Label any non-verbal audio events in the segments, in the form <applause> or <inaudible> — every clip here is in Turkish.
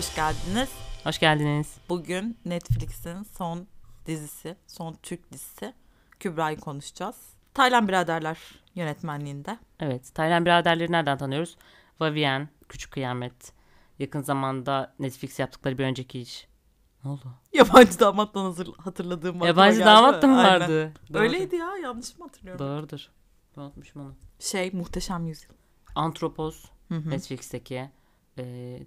hoş geldiniz. Hoş geldiniz. Bugün Netflix'in son dizisi, son Türk dizisi Kübra'yı konuşacağız. Taylan Biraderler yönetmenliğinde. Evet, Taylan biraderleri nereden tanıyoruz? Vavien, Küçük Kıyamet, yakın zamanda Netflix yaptıkları bir önceki iş. Ne oldu? Yabancı damattan hazır, hatırladığım aklıma Yabancı damat da mı vardı? Doğru. Öyleydi ya yanlış mı hatırlıyorum? Doğrudur. Unutmuşum onu. Şey Muhteşem Yüzyıl. Antropos, Hı hı. Netflix'teki. E,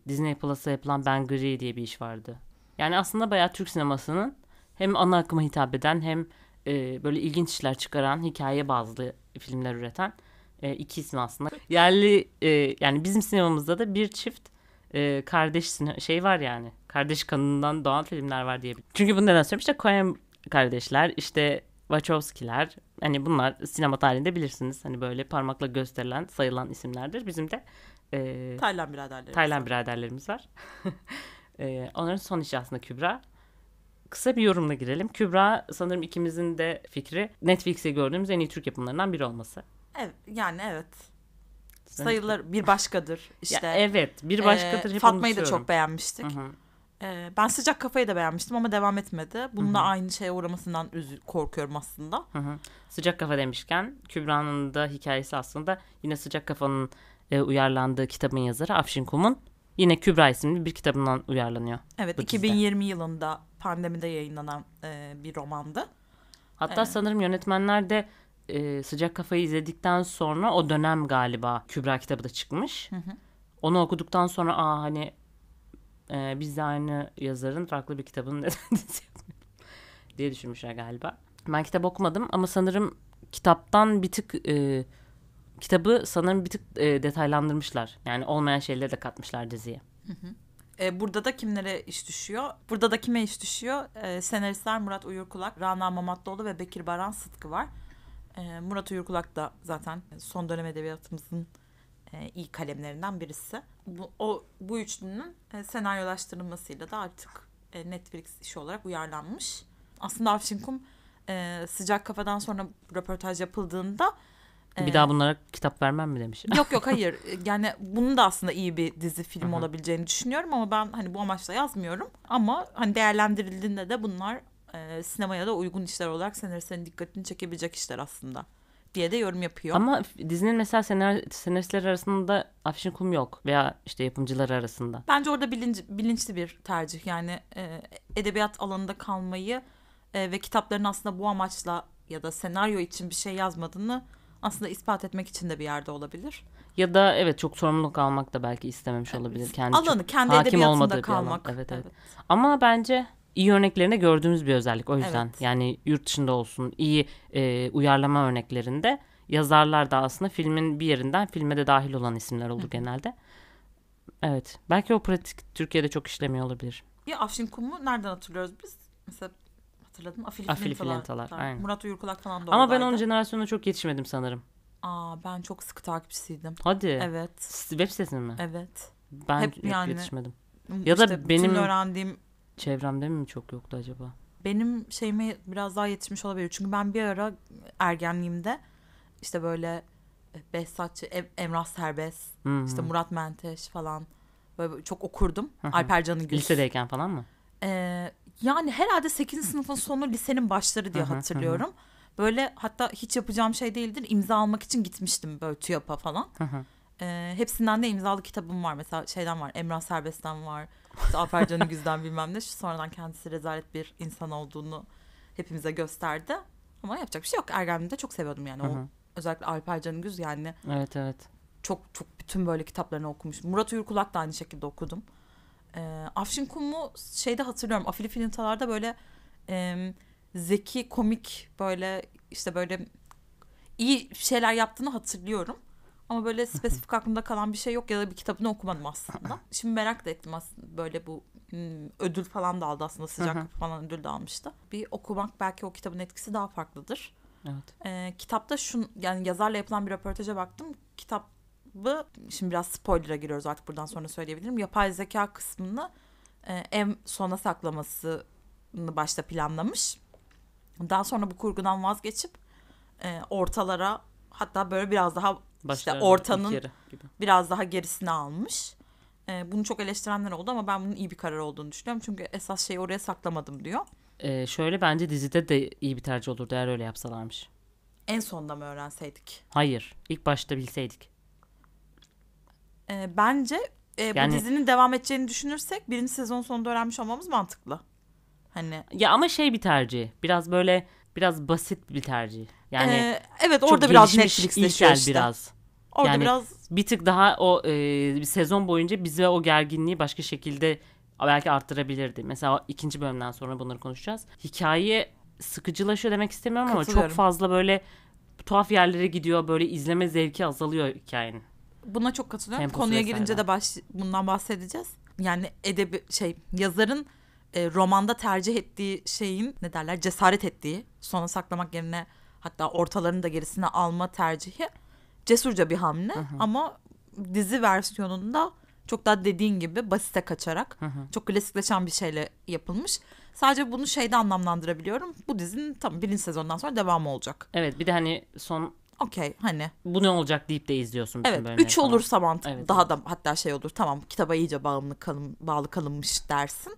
Disney Plus'a yapılan Ben Gri diye bir iş vardı. Yani aslında bayağı Türk sinemasının hem ana akıma hitap eden hem e, böyle ilginç işler çıkaran, hikaye bazlı filmler üreten e, iki isim aslında. Yerli e, yani bizim sinemamızda da bir çift e, kardeş şey var yani. Kardeş kanından doğan filmler var diye. Çünkü bunu neden söylüyorum? İşte Coen kardeşler, işte Wachowski'ler. Hani bunlar sinema tarihinde bilirsiniz. Hani böyle parmakla gösterilen, sayılan isimlerdir. Bizim de e, Taylan Biraderleri. Taylan biraderlerimiz var. <laughs> Ee, onların son işi aslında Kübra. Kısa bir yorumla girelim. Kübra sanırım ikimizin de fikri Netflix'te gördüğümüz en iyi Türk yapımlarından biri olması. Evet, yani evet. Sayılır bir başkadır <laughs> işte. Ya evet bir başkadır Ee, Fatma'yı da çok beğenmiştik. Hı hı. Ee, ben sıcak kafayı da beğenmiştim ama devam etmedi. Bununla aynı şeye uğramasından üzü- korkuyorum aslında. Hı hı. Sıcak kafa demişken Kübra'nın da hikayesi aslında yine sıcak kafanın e, uyarlandığı kitabın yazarı Afşin Kum'un yine Kübra isimli bir kitabından uyarlanıyor. Evet Bu dizide. 2020 yılında pandemide yayınlanan e, bir romandı. Hatta Ee. sanırım yönetmenler de e, sıcak kafayı izledikten sonra o dönem galiba Kübra kitabı da çıkmış. hı. Onu okuduktan sonra aa hani e, biz de aynı yazarın farklı bir kitabını neden <laughs> diye düşünmüşler galiba. Ben kitap okumadım ama sanırım kitaptan bir tık e, kitabı sanırım bir tık e, detaylandırmışlar. Yani olmayan şeyleri de katmışlar diziye. E, burada da kimlere iş düşüyor? Burada da kime iş düşüyor? E, senaristler Murat Uyurkulak, Rana Mamatlıoğlu ve Bekir Baran Sıtkı var. E, Murat Uyurkulak da zaten son dönem edebiyatımızın e, iyi kalemlerinden birisi. Bu, o, bu üçlünün e, senaryolaştırılmasıyla da artık e, Netflix işi olarak uyarlanmış. Aslında Afşin Kum e, sıcak kafadan sonra röportaj yapıldığında Bir daha bunlara kitap vermem mi demiş. Yok yok hayır. <laughs> Yani bunun da aslında iyi bir dizi film Hı hı. olabileceğini düşünüyorum ama ben hani bu amaçla yazmıyorum. Ama hani değerlendirildiğinde de bunlar e, sinemaya da uygun işler olarak senaristlerin dikkatini çekebilecek işler aslında diye de yorum yapıyor. Ama dizinin mesela senar senaristler arasında Afşin Kum yok veya işte yapımcılar arasında. Bence orada bilinç, bilinçli bir tercih. Yani e, edebiyat alanında kalmayı e, ve kitapların aslında bu amaçla ya da senaryo için bir şey yazmadığını aslında ispat etmek için de bir yerde olabilir. Ya da evet çok sorumluluk almak da belki istememiş olabilir. Kendi Alanı kendi hakim olmadığı kalmak. Evet, evet. Ama bence iyi örneklerinde gördüğümüz bir özellik o yüzden. Evet. Yani yurt dışında olsun iyi e, uyarlama örneklerinde yazarlar da aslında filmin bir yerinden filme de dahil olan isimler oldu genelde. Evet. Belki o pratik Türkiye'de çok işlemiyor olabilir. Ya Afşin Kum'u nereden hatırlıyoruz biz? Mesela hatırladım. Afili, Afili Filintalar. Aynen. Murat Uyurkulak falan da Ama ben onun jenerasyonuna çok yetişmedim sanırım. Aa ben çok sıkı takipçisiydim. Hadi. Evet. Web sitesini mi? Evet. Ben Hep yani. yetişmedim. Ya da İşte benim- öğrendiğim Çevremde mi çok yoktu acaba? benim şeyime biraz daha yetişmiş olabilir. Çünkü ben bir ara ergenliğimde işte böyle e, Behzatçı, Em- Emrah Serbest, Hı hı. işte Murat Menteş falan böyle çok okurdum. Hı hı. Alper Canıgül. Lisedeyken falan mı? Ee, yani herhalde 8. sınıfın sonu lisenin başları diye hatırlıyorum. Böyle hatta hiç yapacağım şey değildir. imza almak için gitmiştim böyle TÜYAP'a falan. Ee, hepsinden de imzalı kitabım var. Mesela şeyden var. Emrah Serbest'ten var. İşte Alper Canıgüz'den bilmem ne. Sonradan kendisi rezalet bir insan olduğunu hepimize gösterdi. Ama yapacak bir şey yok. Ergenliğimde çok seviyordum yani. O özellikle Alper Canıgüz yani Evet evet. çok çok bütün böyle kitaplarını okumuş. Murat Uyurkulak da aynı şekilde okudum. Ee, Afşin Kum'u şeyde hatırlıyorum. Afili Filintalar'da böyle em, zeki, komik böyle işte böyle iyi şeyler yaptığını hatırlıyorum. Ama böyle spesifik aklımda kalan bir şey yok ya da bir kitabını okumadım aslında. <laughs> Şimdi merak da ettim aslında böyle bu hmm, ödül falan da aldı aslında sıcak hı. falan ödül de almıştı. Bir okumak belki o kitabın etkisi daha farklıdır. Evet. Ee, kitapta şun yani yazarla yapılan bir röportaja baktım. Kitabı şimdi biraz spoiler'a giriyoruz artık buradan sonra söyleyebilirim. Yapay zeka kısmını e, en sona saklamasını başta planlamış. Daha sonra bu kurgudan vazgeçip e, ortalara hatta böyle biraz daha Başlarda ortanın- biraz daha gerisine almış. E, bunu çok eleştirenler oldu ama ben bunun iyi bir karar olduğunu düşünüyorum. Çünkü esas şeyi oraya saklamadım diyor. Ee, şöyle bence dizide de iyi bir tercih olurdu eğer öyle yapsalarmış. En sonunda mı öğrenseydik? Hayır. ilk başta bilseydik. E, bence e, bu Yani- dizinin devam edeceğini düşünürsek birinci sezon sonunda öğrenmiş olmamız mantıklı. Hani Ya ama şey bir tercih. Biraz böyle biraz basit bir tercih. Yani e, evet çok orada biraz gelişmiş, Netflixleşiyor ilkel işte. biraz. Orada Yani biraz Bir tık daha o e, bir sezon boyunca bize o gerginliği başka şekilde belki arttırabilirdi. Mesela ikinci bölümden sonra bunları konuşacağız. Hikaye sıkıcılaşıyor demek istemiyorum ama çok Katılıyorum. fazla böyle tuhaf yerlere gidiyor. Böyle izleme zevki azalıyor hikayenin. Buna çok katılıyorum. Temposu Konuya vesaire. girince de baş, bundan bahsedeceğiz. Yani edebi şey yazarın e, romanda tercih ettiği şeyin ne derler cesaret ettiği sona saklamak yerine hatta ortalarını da gerisine alma tercihi cesurca bir hamle ama dizi versiyonunda çok daha dediğin gibi basite kaçarak çok klasikleşen bir şeyle yapılmış. Sadece bunu şeyde anlamlandırabiliyorum. Bu dizinin tam birinci sezondan sonra devamı olacak. Evet bir de hani son Okey hani bu ne olacak deyip de izliyorsun bütün Evet bölümleri 3 falan. olursa mantıklı. Evet, Daha evet. da hatta şey olur tamam kitaba iyice bağımlı kalın, bağlı kalınmış dersin.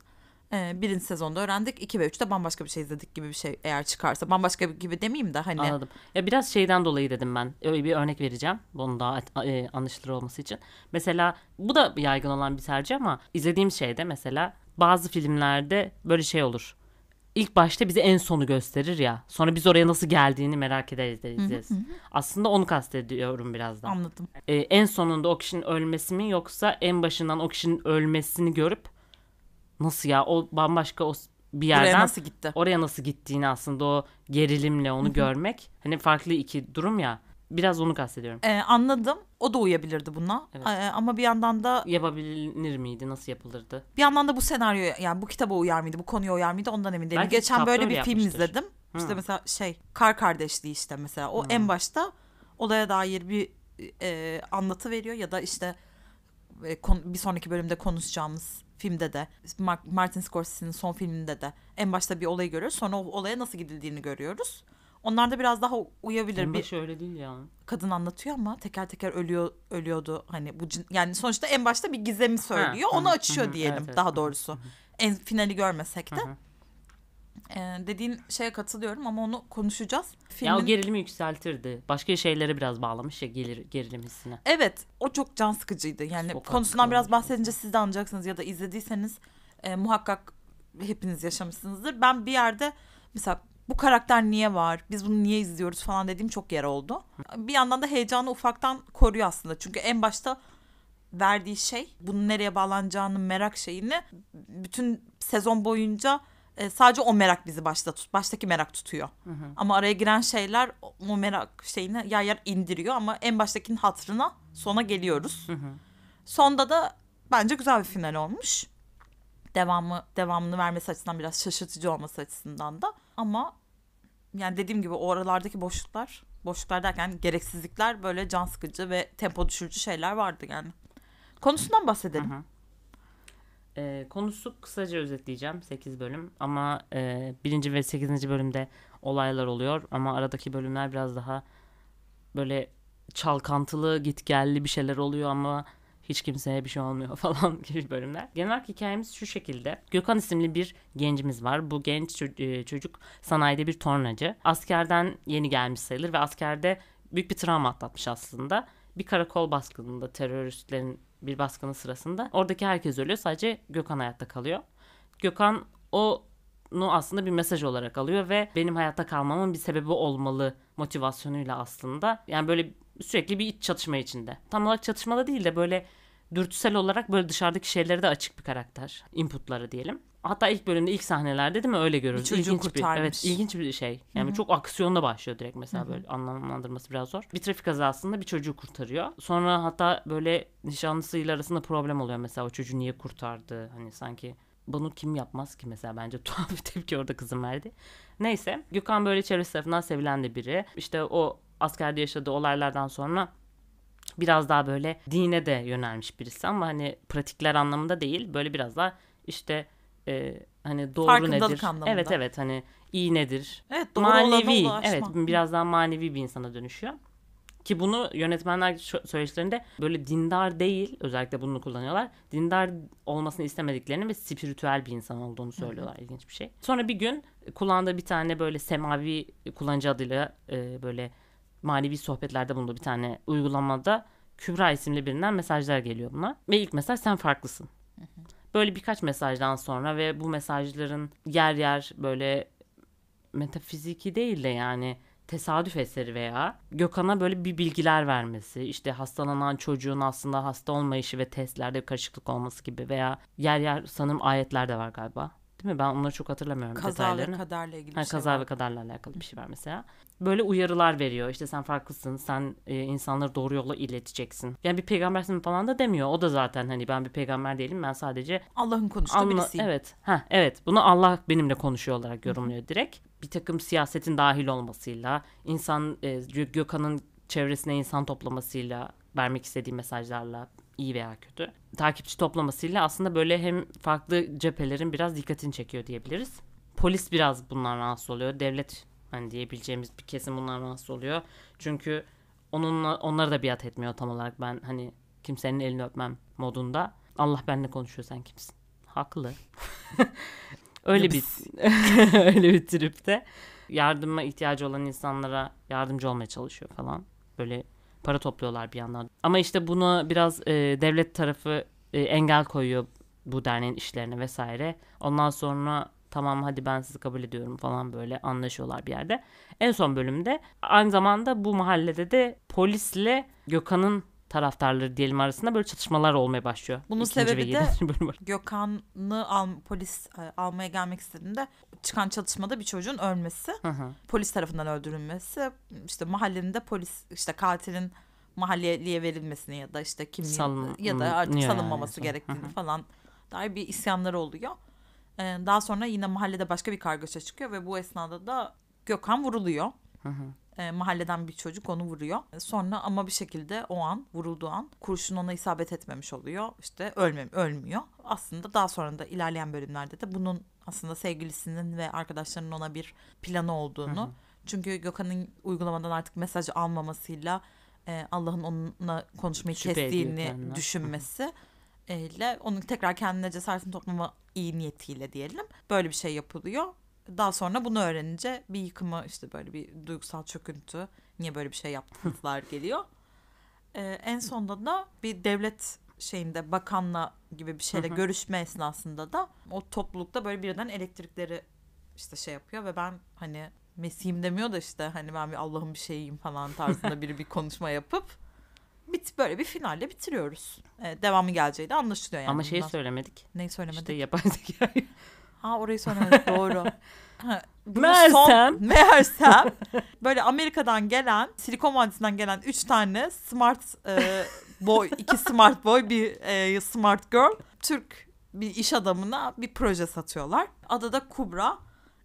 Ee, birinci sezonda öğrendik. 2 ve 3'te bambaşka bir şey izledik gibi bir şey eğer çıkarsa. Bambaşka gibi demeyeyim de hani. Anladım. Ya biraz şeyden dolayı dedim ben. Öyle bir örnek vereceğim. Bunun daha e, anlaşılır olması için. Mesela bu da yaygın olan bir tercih ama izlediğim şeyde mesela bazı filmlerde böyle şey olur. İlk başta bize en sonu gösterir ya. Sonra biz oraya nasıl geldiğini merak ederiz de izleriz. Aslında onu kastediyorum biraz da. Anladım. Ee, en sonunda o kişinin ölmesi mi yoksa en başından o kişinin ölmesini görüp nasıl ya o bambaşka o bir yerden Buraya nasıl gitti? oraya nasıl gittiğini aslında o gerilimle onu görmek hani farklı iki durum ya biraz onu kastediyorum. Ee, anladım. O da uyabilirdi buna. Evet. Ee, ama bir yandan da Yapabilir miydi? Nasıl yapılırdı? bir yandan da bu senaryo yani bu kitaba uyar mıydı? Bu konuya uyar mıydı? Ondan emin değilim. Belki Geçen böyle öyle bir film yapmıştır. izledim. İşte mesela şey Kar Kardeşliği işte mesela. O en başta olaya dair bir e, anlatı veriyor ya da işte e, kon- bir sonraki bölümde konuşacağımız filmde de Mar- Martin Scorsese'nin son filminde de en başta bir olayı görüyoruz. Sonra o olaya nasıl gidildiğini görüyoruz. Onlar da biraz daha uyabilir. Bir başı öyle değil ya. kadın anlatıyor ama teker teker ölüyor ölüyordu. Hani bu cin- yani sonuçta en başta bir gizemi söylüyor. hı Onu hı, açıyor hı diyelim evet, daha hı hı, doğrusu. En finali görmesek de. Hı. Ee, dediğin şeye katılıyorum ama onu konuşacağız. Ya o Filmin- gerilimi yükseltirdi. Başka şeylere biraz bağlamış ya gelir, gerilim hissine. Evet o çok can sıkıcıydı. Yani Çok konusundan biraz bahsedince siz de anlayacaksınız ya da izlediyseniz e, muhakkak hepiniz yaşamışsınızdır. Ben bir yerde mesela bu karakter niye var? Biz bunu niye izliyoruz falan dediğim çok yer oldu. Bir yandan da heyecanı ufaktan koruyor aslında. Çünkü en başta verdiği şey bunun nereye bağlanacağını merak şeyini bütün sezon boyunca e, sadece o merak bizi başta tut, baştaki merak tutuyor. Ama araya giren şeyler o- merak şeyini yer yer indiriyor ama en baştakinin hatırına sona geliyoruz. Sonda da bence güzel bir final olmuş. Devamı devamını vermesi açısından biraz şaşırtıcı olması açısından da ama yani dediğim gibi o aralardaki boşluklar boşluklar derken gereksizlikler böyle can sıkıcı ve tempo düşürücü şeyler vardı yani. Konusundan bahsedelim. Hı hı. Ee, konusu kısaca özetleyeceğim 8 bölüm ama e, birinci ve 8. bölümde olaylar oluyor ama aradaki bölümler biraz daha böyle çalkantılı gitgelli bir şeyler oluyor ama hiç kimseye bir şey olmuyor <laughs> falan gibi bölümler. Genel olarak hikayemiz şu şekilde. Gökhan isimli bir gencimiz var. Bu genç e, çocuk sanayide bir tornacı. Askerden yeni gelmiş sayılır ve askerde büyük bir travma atlatmış aslında. Bir karakol baskınında teröristlerin bir baskını sırasında oradaki herkes ölüyor. Sadece Gökhan hayatta kalıyor. Gökhan onu aslında bir mesaj olarak alıyor ve benim hayatta kalmamın bir sebebi olmalı motivasyonuyla aslında. Yani böyle sürekli bir iç çatışma içinde. Tam olarak çatışmada değil de böyle dürtüsel olarak böyle dışarıdaki şeylere de açık bir karakter. Inputları diyelim. Hatta ilk bölümde ilk sahnelerde değil mi öyle görüyoruz. Bir İlginç kurtarmış. evet ilginç bir şey. Yani çok aksiyonla başlıyor direkt mesela böyle anlamlandırması biraz zor. Bir trafik kazasında bir çocuğu kurtarıyor. Sonra hatta böyle nişanlısıyla arasında problem oluyor mesela o çocuğu niye kurtardı hani sanki bunu kim yapmaz ki mesela bence <laughs> tuhaf bir tepki orada kızım verdi. Neyse Gökhan böyle çevresi tarafından sevilen de biri. İşte o askerde yaşadığı olaylardan sonra biraz daha böyle dine de yönelmiş birisi ama hani pratikler anlamında değil böyle biraz daha işte e, hani doğru nedir? anlamında. Evet evet hani iyi nedir? Evet doğru manevi evet biraz daha manevi bir insana dönüşüyor. Ki bunu yönetmenler söyleşilerinde böyle dindar değil özellikle bunu kullanıyorlar. Dindar olmasını istemediklerini ve spiritüel bir insan olduğunu söylüyorlar. İlginç bir şey. Sonra bir gün kullandığı bir tane böyle semavi kullanıcı adıyla e, böyle manevi sohbetlerde bulunduğu bir tane uygulamada Kübra isimli birinden mesajlar geliyor buna. Ve ilk mesaj sen farklısın. Böyle birkaç mesajdan sonra ve bu mesajların yer yer böyle metafiziki değil de yani tesadüf eseri veya Gökhan'a böyle bir bilgiler vermesi, işte hastalanan çocuğun aslında hasta olmayışı ve testlerde bir karışıklık olması gibi veya yer yer sanırım ayetler de var galiba. Değil mi? Ben onları çok hatırlamıyorum Kaza ve detaylarını. kaderle ilgili Ha, bir şey kaza ve kaderle alakalı bir şey var mesela. Böyle uyarılar veriyor. İşte sen farklısın. Sen e, insanları doğru yola ileteceksin. Yani bir peygambersin falan da demiyor. O da zaten hani ben bir peygamber değilim. Ben sadece Allah'ın konuştuğu Anla- birisiyim. evet. Ha evet. Bunu Allah benimle konuşuyor olarak yorumluyor direkt. Bir takım siyasetin dahil olmasıyla, insan e, Gö- Gökhan'ın çevresine insan toplamasıyla, vermek istediği mesajlarla iyi veya kötü. Takipçi toplamasıyla aslında böyle hem farklı cephelerin biraz dikkatini çekiyor diyebiliriz. Polis biraz bundan rahatsız oluyor. Devlet hani diyebileceğimiz bir kesim bundan rahatsız oluyor. Çünkü onunla onları da biat etmiyor tam olarak. Ben hani kimsenin elini öpmem modunda. Allah benimle konuşuyor sen kimsin? Haklı. <laughs> öyle bir <laughs> öyle bir tripte yardıma ihtiyacı olan insanlara yardımcı olmaya çalışıyor falan. Böyle para topluyorlar bir yandan. Ama işte bunu biraz e, devlet tarafı e, engel koyuyor bu derneğin işlerine vesaire. Ondan sonra tamam hadi ben sizi kabul ediyorum falan böyle anlaşıyorlar bir yerde. En son bölümde aynı zamanda bu mahallede de polisle Gökhan'ın taraftarları diyelim arasında böyle çatışmalar olmaya başlıyor. Bunun İkinci sebebi de-. Gökhan'ı al, polis e, almaya gelmek istediğinde çıkan çatışmada bir çocuğun ölmesi, Hı hı. polis tarafından öldürülmesi, işte mahallenin de polis işte katilin mahalleliye verilmesini ya da işte kimliğin Salın- ya da artık yani salınmaması sonra. gerektiğini Hı hı. falan dair bir isyanları oluyor. Ee, daha sonra yine mahallede başka bir kargaşa çıkıyor ve bu esnada da Gökhan vuruluyor. Hı hı. Ee, mahalleden bir çocuk onu vuruyor. Sonra ama bir şekilde o an vurulduğu an kurşun ona isabet etmemiş oluyor. İşte ölmem ölmüyor. Aslında daha sonra da ilerleyen bölümlerde de bunun aslında sevgilisinin ve arkadaşlarının ona bir planı olduğunu. Çünkü Gökhan'ın uygulamadan artık mesaj almamasıyla e, Allah'ın onunla konuşmayı Şüphe kestiğini düşünmesi e, ile onun tekrar kendine cesaretini toplama iyi niyetiyle diyelim. Böyle bir şey yapılıyor. Daha sonra bunu öğrenince bir yıkımı işte böyle bir duygusal çöküntü. Niye böyle bir şey yaptılar <laughs> geliyor. Ee, en sonunda da bir devlet şeyinde bakanla gibi bir şeyle görüşme esnasında da o toplulukta böyle birden elektrikleri işte şey yapıyor ve ben hani Mesih'im demiyor da işte hani ben bir Allah'ın bir şeyiyim falan tarzında <laughs> biri bir konuşma yapıp bit böyle bir finalle bitiriyoruz. Ee, devamı geleceği de anlaşılıyor yani. Ama şeyi bundan. söylemedik. Neyi söylemedik? İşte yapay zeka. Ha orayı söylemedik <laughs> doğru. Ha, Meğersem- son- <laughs> meğersem böyle Amerika'dan gelen Silikon Vadisi'nden gelen üç tane smart e, boy iki smart boy bir e, smart girl Türk bir iş adamına bir proje satıyorlar. Adı da Kubra.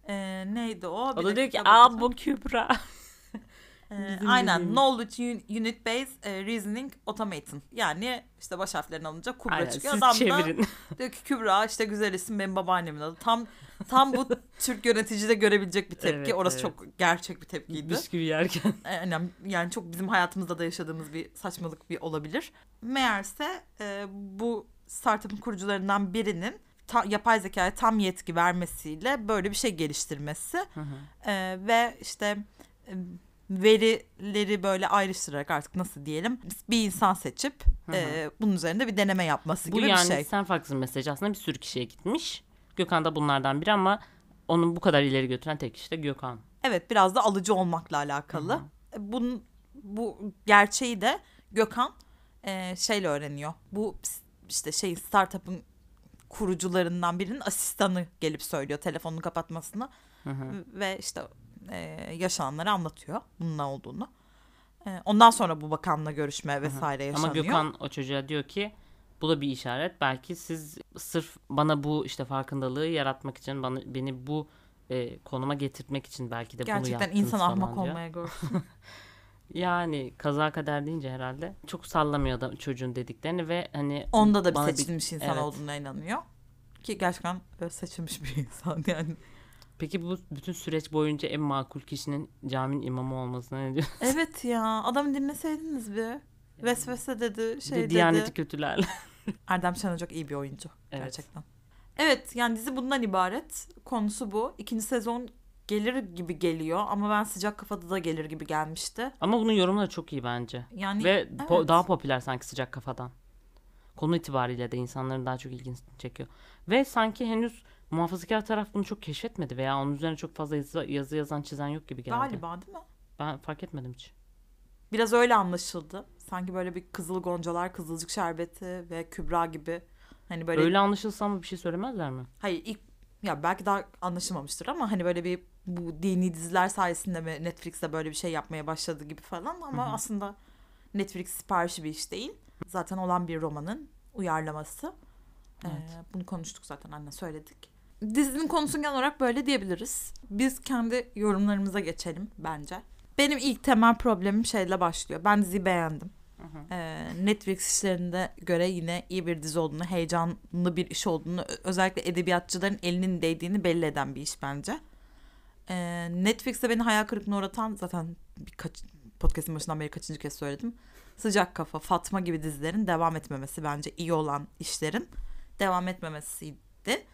E, neydi o? Bir O da diyor ki aa bu Kübra. Ee, aynen dediğimiz. Knowledge Un- Unit Based e, Reasoning Automaton. Yani işte baş harflerini alınca Kubra Aynen, çıkıyor. Adam da çevirin. <laughs> diyor ki Kübra işte güzel isim benim babaannemin adı. Tam tam bu <laughs> Türk yöneticide görebilecek bir tepki. Evet, Orası evet. çok gerçek bir tepkiydi. Bisküvi yerken. Yani, yani çok bizim hayatımızda da yaşadığımız bir saçmalık bir olabilir. Meğerse e, bu startup'ın kurucularından birinin ta- yapay zekaya tam yetki vermesiyle böyle bir şey geliştirmesi Hı hı. e, ve işte e, verileri böyle ayrıştırarak artık nasıl diyelim bir insan seçip e, bunun üzerinde bir deneme yapması Bu gibi yani bir şey. sen farklısın mesajı aslında bir sürü kişiye gitmiş. Gökhan da bunlardan biri ama onun bu kadar ileri götüren tek kişi de Gökhan. Evet biraz da alıcı olmakla alakalı. E, Bunun bu gerçeği de Gökhan e, şeyle öğreniyor. Bu işte şey startup'ın kurucularından birinin asistanı gelip söylüyor telefonunu kapatmasını Hı hı. ve işte e, yaşananları anlatıyor bunun ne olduğunu. E, ondan sonra bu bakanla görüşme vesaire yaşanıyor. Ama Gökhan o çocuğa diyor ki bu da bir işaret. Belki siz sırf bana bu işte farkındalığı yaratmak için bana beni bu e, konuma getirtmek için belki de bunu gerçekten yaptınız insan falan ahmak diyor. olmaya <laughs> görsün. Yani kaza kader deyince herhalde çok sallamıyor da çocuğun dediklerini ve hani Onda da bir seçilmiş insan evet. olduğuna inanıyor. Ki gerçekten seçilmiş bir insan <laughs> yani. Peki bu bütün süreç boyunca en makul kişinin caminin imamı olmasına ne diyorsun? <laughs> Evet ya adamı dinleseydiniz bir. Vesvese dedi, şey de dedi. Diyaneti kötülerle. <laughs> Erdem Şener çok iyi bir oyuncu Evet. gerçekten. Evet yani dizi bundan ibaret. Konusu bu. İkinci sezon gelir gibi geliyor ama ben sıcak kafada da gelir gibi gelmişti. Ama bunun yorumları çok iyi bence. Yani Ve po- evet. daha popüler sanki sıcak kafadan. Konu itibariyle de insanların daha çok ilgisini çekiyor. Ve sanki henüz muhafazakar taraf bunu çok keşfetmedi veya onun üzerine çok fazla yazı, yazı yazan çizen yok gibi geldi. galiba değil mi? Ben fark etmedim hiç. Biraz öyle anlaşıldı. Sanki böyle bir Kızıl Goncalar, Kızılcık Şerbeti ve Kübra gibi hani böyle Öyle anlaşılsa mı bir şey söylemezler mi? hayır ilk ya belki daha anlaşılmamıştır ama hani böyle bir bu dini diziler sayesinde mi Netflix'te böyle bir şey yapmaya başladı gibi falan ama aslında Netflix siparişi bir iş değil. Zaten olan bir romanın uyarlaması. Ee, bunu konuştuk zaten anne söyledik. Dizinin konusunu genel olarak böyle diyebiliriz. Biz kendi yorumlarımıza geçelim bence. Benim ilk temel problemim şeyle başlıyor. Ben diziyi beğendim. Ee, Netflix işlerinde göre yine iyi bir dizi olduğunu, heyecanlı bir iş olduğunu, özellikle edebiyatçıların elinin değdiğini belli eden bir iş bence. Ee, Netflix'te beni hayal kırıklığına uğratan zaten birkaç podcast'ın başından beri kaçıncı kez söyledim. Sıcak Kafa, Fatma gibi dizilerin devam etmemesi bence iyi olan işlerin devam etmemesiydi.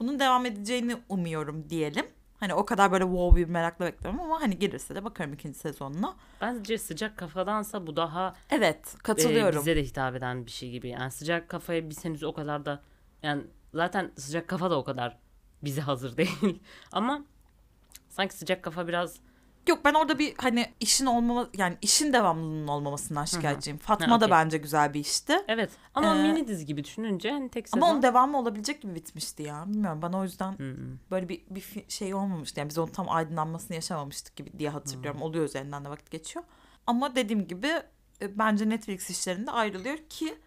Bunun devam edeceğini umuyorum diyelim. Hani o kadar böyle wow bir merakla bekliyorum ama hani gelirse de bakarım ikinci sezonuna. Bence sıcak kafadansa bu daha Evet e, katılıyorum. bize de hitap eden bir şey gibi. Yani sıcak kafaya biz henüz o kadar da yani zaten sıcak kafa da o kadar bize hazır <laughs> değil. Ama sanki sıcak kafa biraz Yok ben orada bir hani işin olmama yani işin devamlılığının olmamasından şikayetçiyim. Fatma Ha, da okey. bence güzel bir işti. evet ama Ee, mini dizi gibi düşününce hani tek sezon. Ama onun devamı olabilecek gibi bitmişti ya. Bilmiyorum bana o yüzden Hı hı. böyle bir, bir şey olmamıştı. Yani biz onun tam aydınlanmasını yaşamamıştık gibi diye hatırlıyorum. Oluyor üzerinden de vakit geçiyor. Ama dediğim gibi e, bence Netflix işlerinde ayrılıyor ki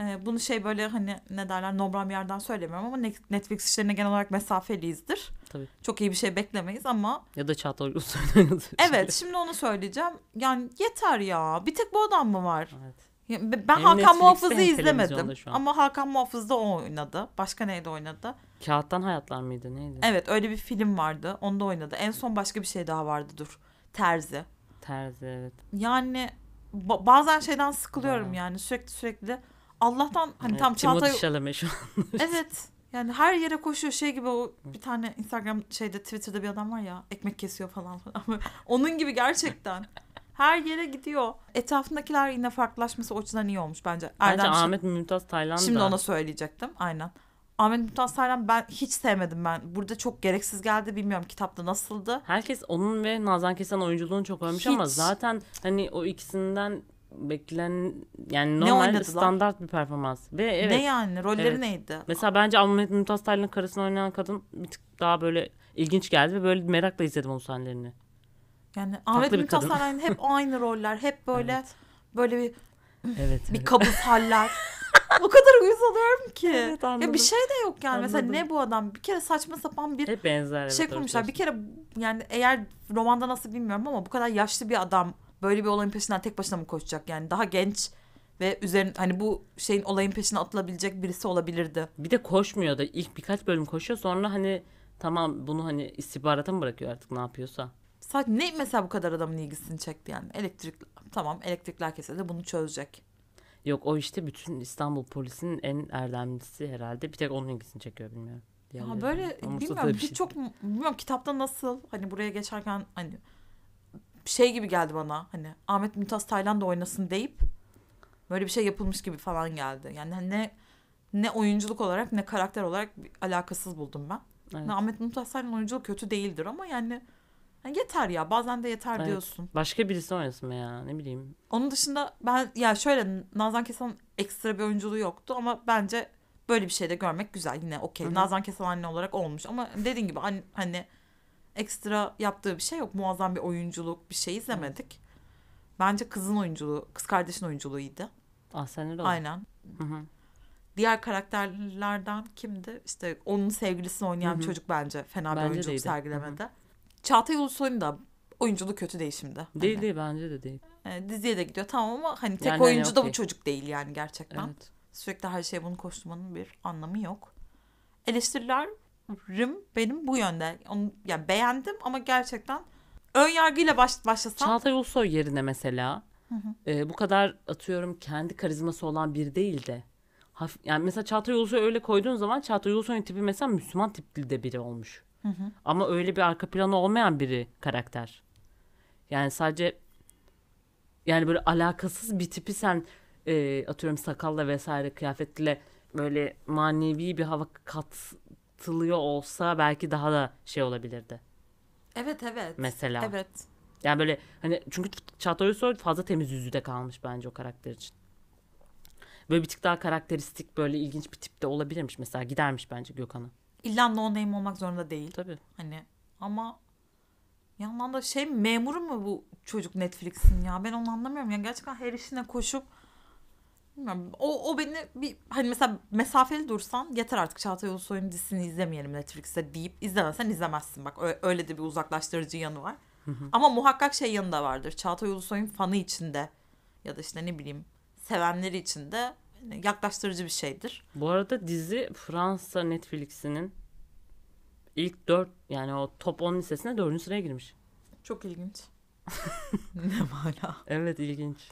e, bunu şey böyle hani ne derler nobran bir yerden söylemiyorum ama Net- Netflix işlerine genel olarak mesafeliyizdir. Tabii. Çok iyi bir şey beklemeyiz ama Ya da Çağatay <laughs> Ulusoy'dan evet şimdi onu söyleyeceğim. Yani yeter ya. Bir tek bu adam mı var? Evet. Ben Hem Hakan Netflix'te Muhafız'ı izlemedim. Ama Hakan Muhafız'da o oynadı. Başka neyde oynadı? Kağıttan Hayatlar mıydı neydi? Evet öyle bir film vardı. Onda oynadı. En son başka bir şey daha vardı dur. Terzi. Terzi evet. Yani ba- bazen şeyden sıkılıyorum Bayağı. yani sürekli sürekli. Allah'tan hani evet tam Timothy Çağatay... Chalamet şu an. <laughs> Evet. Yani her yere koşuyor şey gibi o bir tane Instagram şeyde Twitter'da bir adam var ya ekmek kesiyor falan falan. Onun gibi gerçekten. Her yere gidiyor. Etrafındakiler yine farklılaşması o açıdan iyi olmuş bence. Bence Erdem Şen- Ahmet Mümtaz Taylan Şimdi ona söyleyecektim. Aynen. Ahmet Mümtaz Taylan ben hiç sevmedim ben. Burada çok gereksiz geldi. Bilmiyorum kitapta nasıldı. Herkes onun ve Nazan Kesen oyunculuğunu çok övmüş ama zaten hani o ikisinden beklenen yani Ne normal oynadılar? standart bir performans. Ve evet. Ne yani? Rolleri Evet. neydi? Mesela bence Ahmet Mümtaz Taylan'ın karısını oynayan kadın bir tık daha böyle ilginç geldi ve böyle merakla izledim onun sahnelerini. Yani Ahmet Mümtaz kadın. Taylan hep <laughs> aynı roller. Hep böyle Evet. böyle bir Evet. bir evet. kabus <laughs> haller. o kadar uyuz oluyorum ki. Evet, ya bir şey de yok yani. Mesela Anladım. ne bu adam? Bir kere saçma sapan bir Hep benzer. evet, şey doğru kurmuşlar. Bir kere yani eğer romanda nasıl bilmiyorum ama bu kadar yaşlı bir adam böyle bir olayın peşinden tek başına mı koşacak? Yani daha genç ve üzerin hani bu şeyin olayın peşine atılabilecek birisi olabilirdi. Bir de koşmuyor da ilk birkaç bölüm koşuyor sonra hani tamam bunu hani istihbarata mı bırakıyor artık ne yapıyorsa. Sadece ne mesela bu kadar adamın ilgisini çekti yani? Elektrik tamam elektrikler kesildi bunu çözecek. Yok o işte bütün İstanbul polisinin en erdemlisi herhalde. Bir tek onun ilgisini çekiyor bilmiyorum. Ya böyle bilmiyorum bir şey hiç çok bilmiyorum kitapta nasıl hani buraya geçerken hani şey gibi geldi bana hani Ahmet Mümtaz Taylan da oynasın deyip böyle bir şey yapılmış gibi falan geldi. Yani ne ne oyunculuk olarak ne karakter olarak bir alakasız buldum ben. Evet. Ahmet Mümtaz Taylan oyunculuk kötü değildir ama yani, yani yeter ya bazen de yeter Evet. diyorsun. Başka birisi oynasın veya ne bileyim. Onun dışında ben ya şöyle Nazan Kesan ekstra bir oyunculuğu yoktu ama bence böyle bir şey de görmek güzel yine okey. Nazan Kesan anne olarak olmuş ama dediğin gibi an- hani ekstra yaptığı bir şey yok. Muazzam bir oyunculuk bir şey izlemedik. Bence kızın oyunculuğu, kız kardeşin oyunculuğu iyiydi. Ah sen öyle Aynen. Hı hı. Diğer karakterlerden kimdi? İşte onun sevgilisini oynayan Hı hı. çocuk bence fena bir Bence de oyunculuk iyiydi. sergilemedi. Çağatay Ulusoy'un da oyunculuğu kötü değil şimdi. Değil Hani, değil bence de değil. e, diziye de gidiyor tamam ama hani tek Yani hani oyuncu da bu okey. çocuk değil yani gerçekten. Evet. Sürekli her şeye bunu koşturmanın bir anlamı yok. Eleştiriler benim bu yönde. Onu yani beğendim ama gerçekten ön yargıyla baş, başlasam Çağatay Ulusoy yerine mesela e, bu kadar atıyorum kendi karizması olan biri değil de hafif, yani mesela Çağatay Ulusoy öyle koyduğun zaman Çağatay Ulusoy'un tipi mesela Müslüman tipli de biri olmuş. Ama öyle bir arka planı olmayan biri karakter. Yani sadece yani böyle alakasız bir tipi sen e, atıyorum sakalla vesaire kıyafetle böyle manevi bir hava katılıyor olsa belki daha da şey olabilirdi evet evet. mesela. Evet. Yani böyle hani çünkü Çağatay Ulusoy fazla temiz yüzü de kalmış bence o karakter için. Böyle bir tık daha karakteristik böyle ilginç bir tipte olabilirmiş mesela gidermiş bence Gökhan'a. İlla no name olmak zorunda değil. Tabii. Hani ama yandan da şey memuru mu bu çocuk Netflix'in ya ben onu anlamıyorum ya gerçekten her işine koşup bilmiyorum, o, o beni bir hani mesela mesafeli dursan yeter artık Çağatay Ulusoy'un dizisini izlemeyelim Netflix'te deyip izlemezsen izlemezsin bak öyle de bir uzaklaştırıcı yanı var. Ama muhakkak şey yanı da vardır Çağatay Ulusoy'un fanı içinde ya da işte ne bileyim sevenleri içinde yaklaştırıcı bir şeydir. Bu arada dizi Fransa Netflix'inin ilk 4 yani o top 10 listesine 4. sıraya girmiş. Çok ilginç. <laughs> ne mana? Evet ilginç.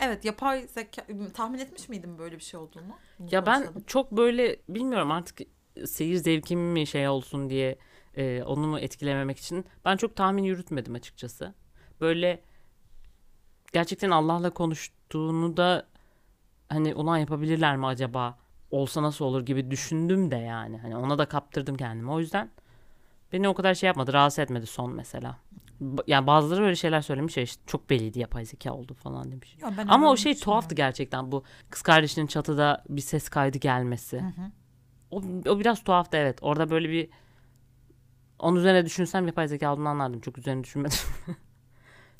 Evet yapay zeka tahmin etmiş miydin böyle bir şey olduğunu? Ya ben konuşalım. çok böyle bilmiyorum artık seyir zevkim mi şey olsun diye e, onu mu etkilememek için ben çok tahmin yürütmedim açıkçası. Böyle gerçekten Allah'la konuştuğunu da hani ulan yapabilirler mi acaba? Olsa nasıl olur gibi düşündüm de yani. Hani ona da kaptırdım kendimi. O yüzden beni o kadar şey yapmadı. Rahatsız etmedi son mesela. Yani bazıları öyle şeyler söylemiş ya işte çok belliydi yapay zeka oldu falan demiş. Ya Ama o şey tuhaftı gerçekten bu kız kardeşinin çatıda bir ses kaydı gelmesi. O, o biraz tuhaftı evet. Orada böyle bir onun üzerine düşünsem yapay zeka olduğunu anlardım. Çok üzerine düşünmedim. <laughs>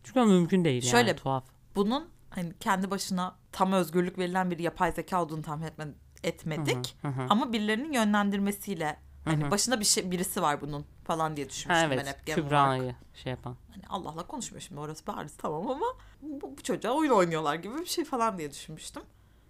Çünkü mümkün değil yani Şöyle- tuhaf. Bunun hani kendi başına tam özgürlük verilen bir yapay zeka olduğunu tahmin etme, etmedik. Hı hı. Ama birilerinin yönlendirmesiyle hani Hı hı. başında bir şey birisi var bunun falan diye Ha, düşünmüştüm ben evet hep genel olarak. Kübra'yı şey yapan. Hani Allah'la konuşmuyor şimdi orası bariz tamam ama bu, bu çocuğa oyun oynuyorlar gibi bir şey falan diye düşünmüştüm.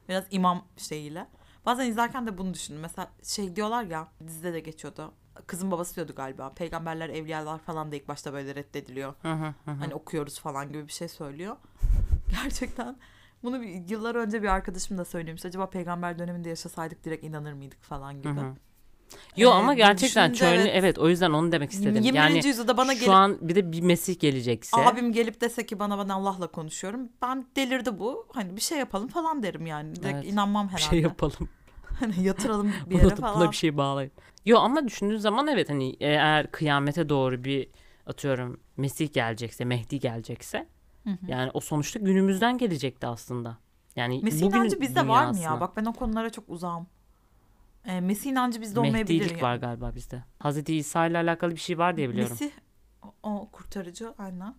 Biraz imam şeyiyle. Bazen izlerken de bunu düşündüm. Mesela şey diyorlar ya dizide de geçiyordu. Kızın babası diyordu galiba. Peygamberler, evliyalar falan da ilk başta böyle reddediliyor. Hı hı hı hı. Hani okuyoruz falan gibi bir şey söylüyor. <laughs> Gerçekten bunu bir, yıllar önce bir arkadaşım da söylemiş. Acaba peygamber döneminde yaşasaydık direkt inanır mıydık falan gibi. Hı hı. Yo Ee, ama gerçekten çölün evet. evet. o yüzden onu demek istedim. 21. Yani yüzyılda bana şu gelip an bir de bir Mesih gelecekse. abim gelip dese ki bana ben Allah'la konuşuyorum. Ben delirdi bu. Hani bir şey yapalım falan derim yani. Direkt Evet. inanmam bir herhalde. şey yapalım. <laughs> Hani yatıralım bir yere falan. buna bir şey bağlayın. Yo ama düşündüğün zaman evet hani eğer kıyamete doğru bir atıyorum Mesih gelecekse, Mehdi gelecekse Hı hı. yani o sonuçta günümüzden gelecekti aslında. Yani Mesih inancı bizde var mı ya? dünyasına. Bak ben o konulara çok uzağım. Ee, Mesih inancı bizde olmayabilir. Mehdilik var galiba bizde. Hazreti İsa ile alakalı bir şey var diye biliyorum. Mesih o, kurtarıcı aynen.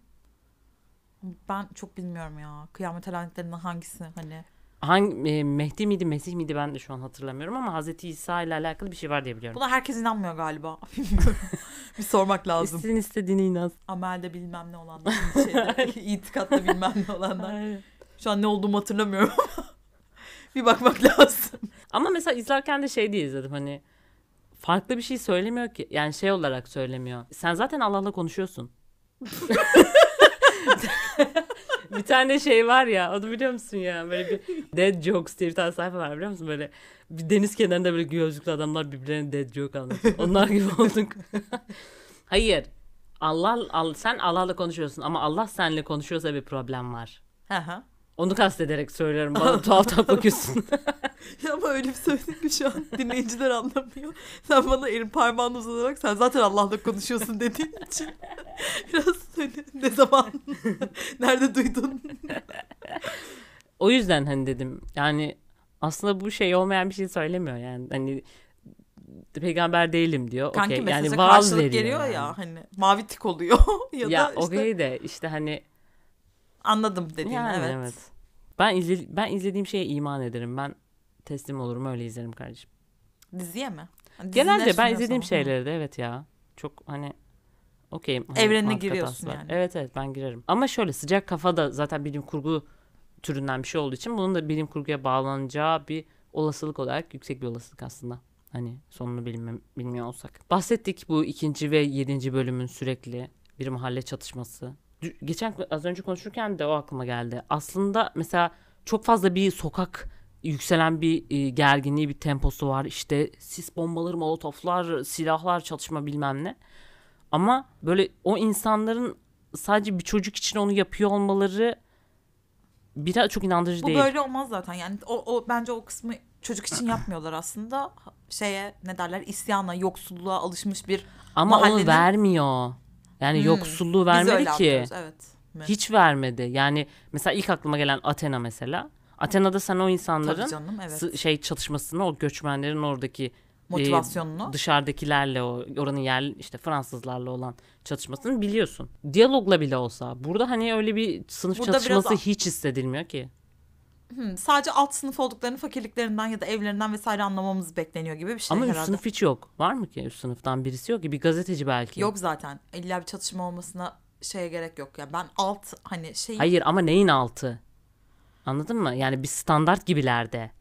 Ben çok bilmiyorum ya. Kıyamet alametlerinden hangisi hani. Hangi e, Mehdi miydi, Mesih miydi ben de şu an hatırlamıyorum ama Hazreti İsa ile alakalı bir şey var diye biliyorum. Buna herkes inanmıyor galiba. <laughs> Bir sormak lazım. Sizin istediğine inan. Amelde bilmem ne olanlar. Şeyde, <laughs> itikatta bilmem ne olanlar. Şu an ne olduğumu hatırlamıyorum <laughs> bir bakmak lazım. Ama mesela izlerken de şey diye izledim hani farklı bir şey söylemiyor ki. Yani şey olarak söylemiyor. Sen zaten Allah'la konuşuyorsun. <laughs> bir tane şey var ya onu biliyor musun ya böyle bir dead jokes diye bir tane sayfa var biliyor musun böyle bir deniz kenarında böyle gözlüklü adamlar birbirlerine dead joke anlatıyor. Onlar gibi <laughs> olduk. Hayır. Allah, Allah sen Allah'la konuşuyorsun ama Allah seninle konuşuyorsa bir problem var. Hı. Onu kastederek söylüyorum. Bana <laughs> tuhaf tuhaf bakıyorsun. <laughs> Ya ama öyle bir söyledik ki şu an dinleyiciler anlamıyor. Sen bana elin parmağını uzatarak sen zaten Allah'la konuşuyorsun dediğin için <laughs> biraz hani ne zaman nerede duydun? O yüzden hani dedim yani aslında bu şey olmayan bir şey söylemiyor yani hani peygamber değilim diyor. Kanki mesaja yani vaaz veriyor geliyor yani. ya hani mavi tik oluyor ya, Ya, da işte okey de işte hani anladım dediğin yani evet. evet. Ben izle, ben izlediğim şeye iman ederim. Ben teslim olurum öyle izlerim kardeşim. Diziye mi? Hani dizi ne Genelde ben izlediğim şeyleri de evet ya. Çok hani okey. hani Evrenine giriyorsun var. yani. Evet evet ben girerim. Ama şöyle sıcak kafa da zaten bilim kurgu türünden bir şey olduğu için bunun da bilim kurguya bağlanacağı bir olasılık olarak yüksek bir olasılık aslında. Hani sonunu bilmem, bilmiyor olsak. Bahsettik bu ikinci ve yedinci bölümün sürekli bir mahalle çatışması. Geçen az önce konuşurken de o aklıma geldi. Aslında mesela çok fazla bir sokak yükselen bir e, gerginliği, bir temposu var. İşte sis bombaları, molotoflar, silahlar, çatışma bilmem ne. Ama böyle o insanların sadece bir çocuk için onu yapıyor olmaları biraz çok inandırıcı Bu değil. böyle olmaz zaten. Yani o, o bence o kısmı çocuk için <clears throat> yapmıyorlar aslında. Şeye ne derler isyana, yoksulluğa alışmış bir Ama onu mahallenin- vermiyor. Yani Hmm, yoksulluğu vermedi ki. anlıyoruz, evet. Mi? Hiç vermedi. Yani mesela ilk aklıma gelen Athena mesela. Athena'da sen o insanların canım evet. şey çatışmasını, o göçmenlerin oradaki Motivasyonunu. dışarıdakilerle o oranın yerli işte Fransızlarla olan çatışmasını biliyorsun. Diyalogla bile olsa. Burada hani öyle bir sınıf Burada çatışması biraz- hiç hissedilmiyor ki. Hmm, sadece alt sınıf olduklarını fakirliklerinden ya da evlerinden vesaire anlamamız bekleniyor gibi bir şey Ama üst herhalde. sınıf hiç yok. Var mı ki üst sınıftan birisi yok ki? Bir gazeteci belki. Yok zaten. İlla bir çatışma olmasına şeye gerek yok ya. Ben alt hani şey Hayır ama neyin altı? Anladın mı? Yani bir standart gibilerde.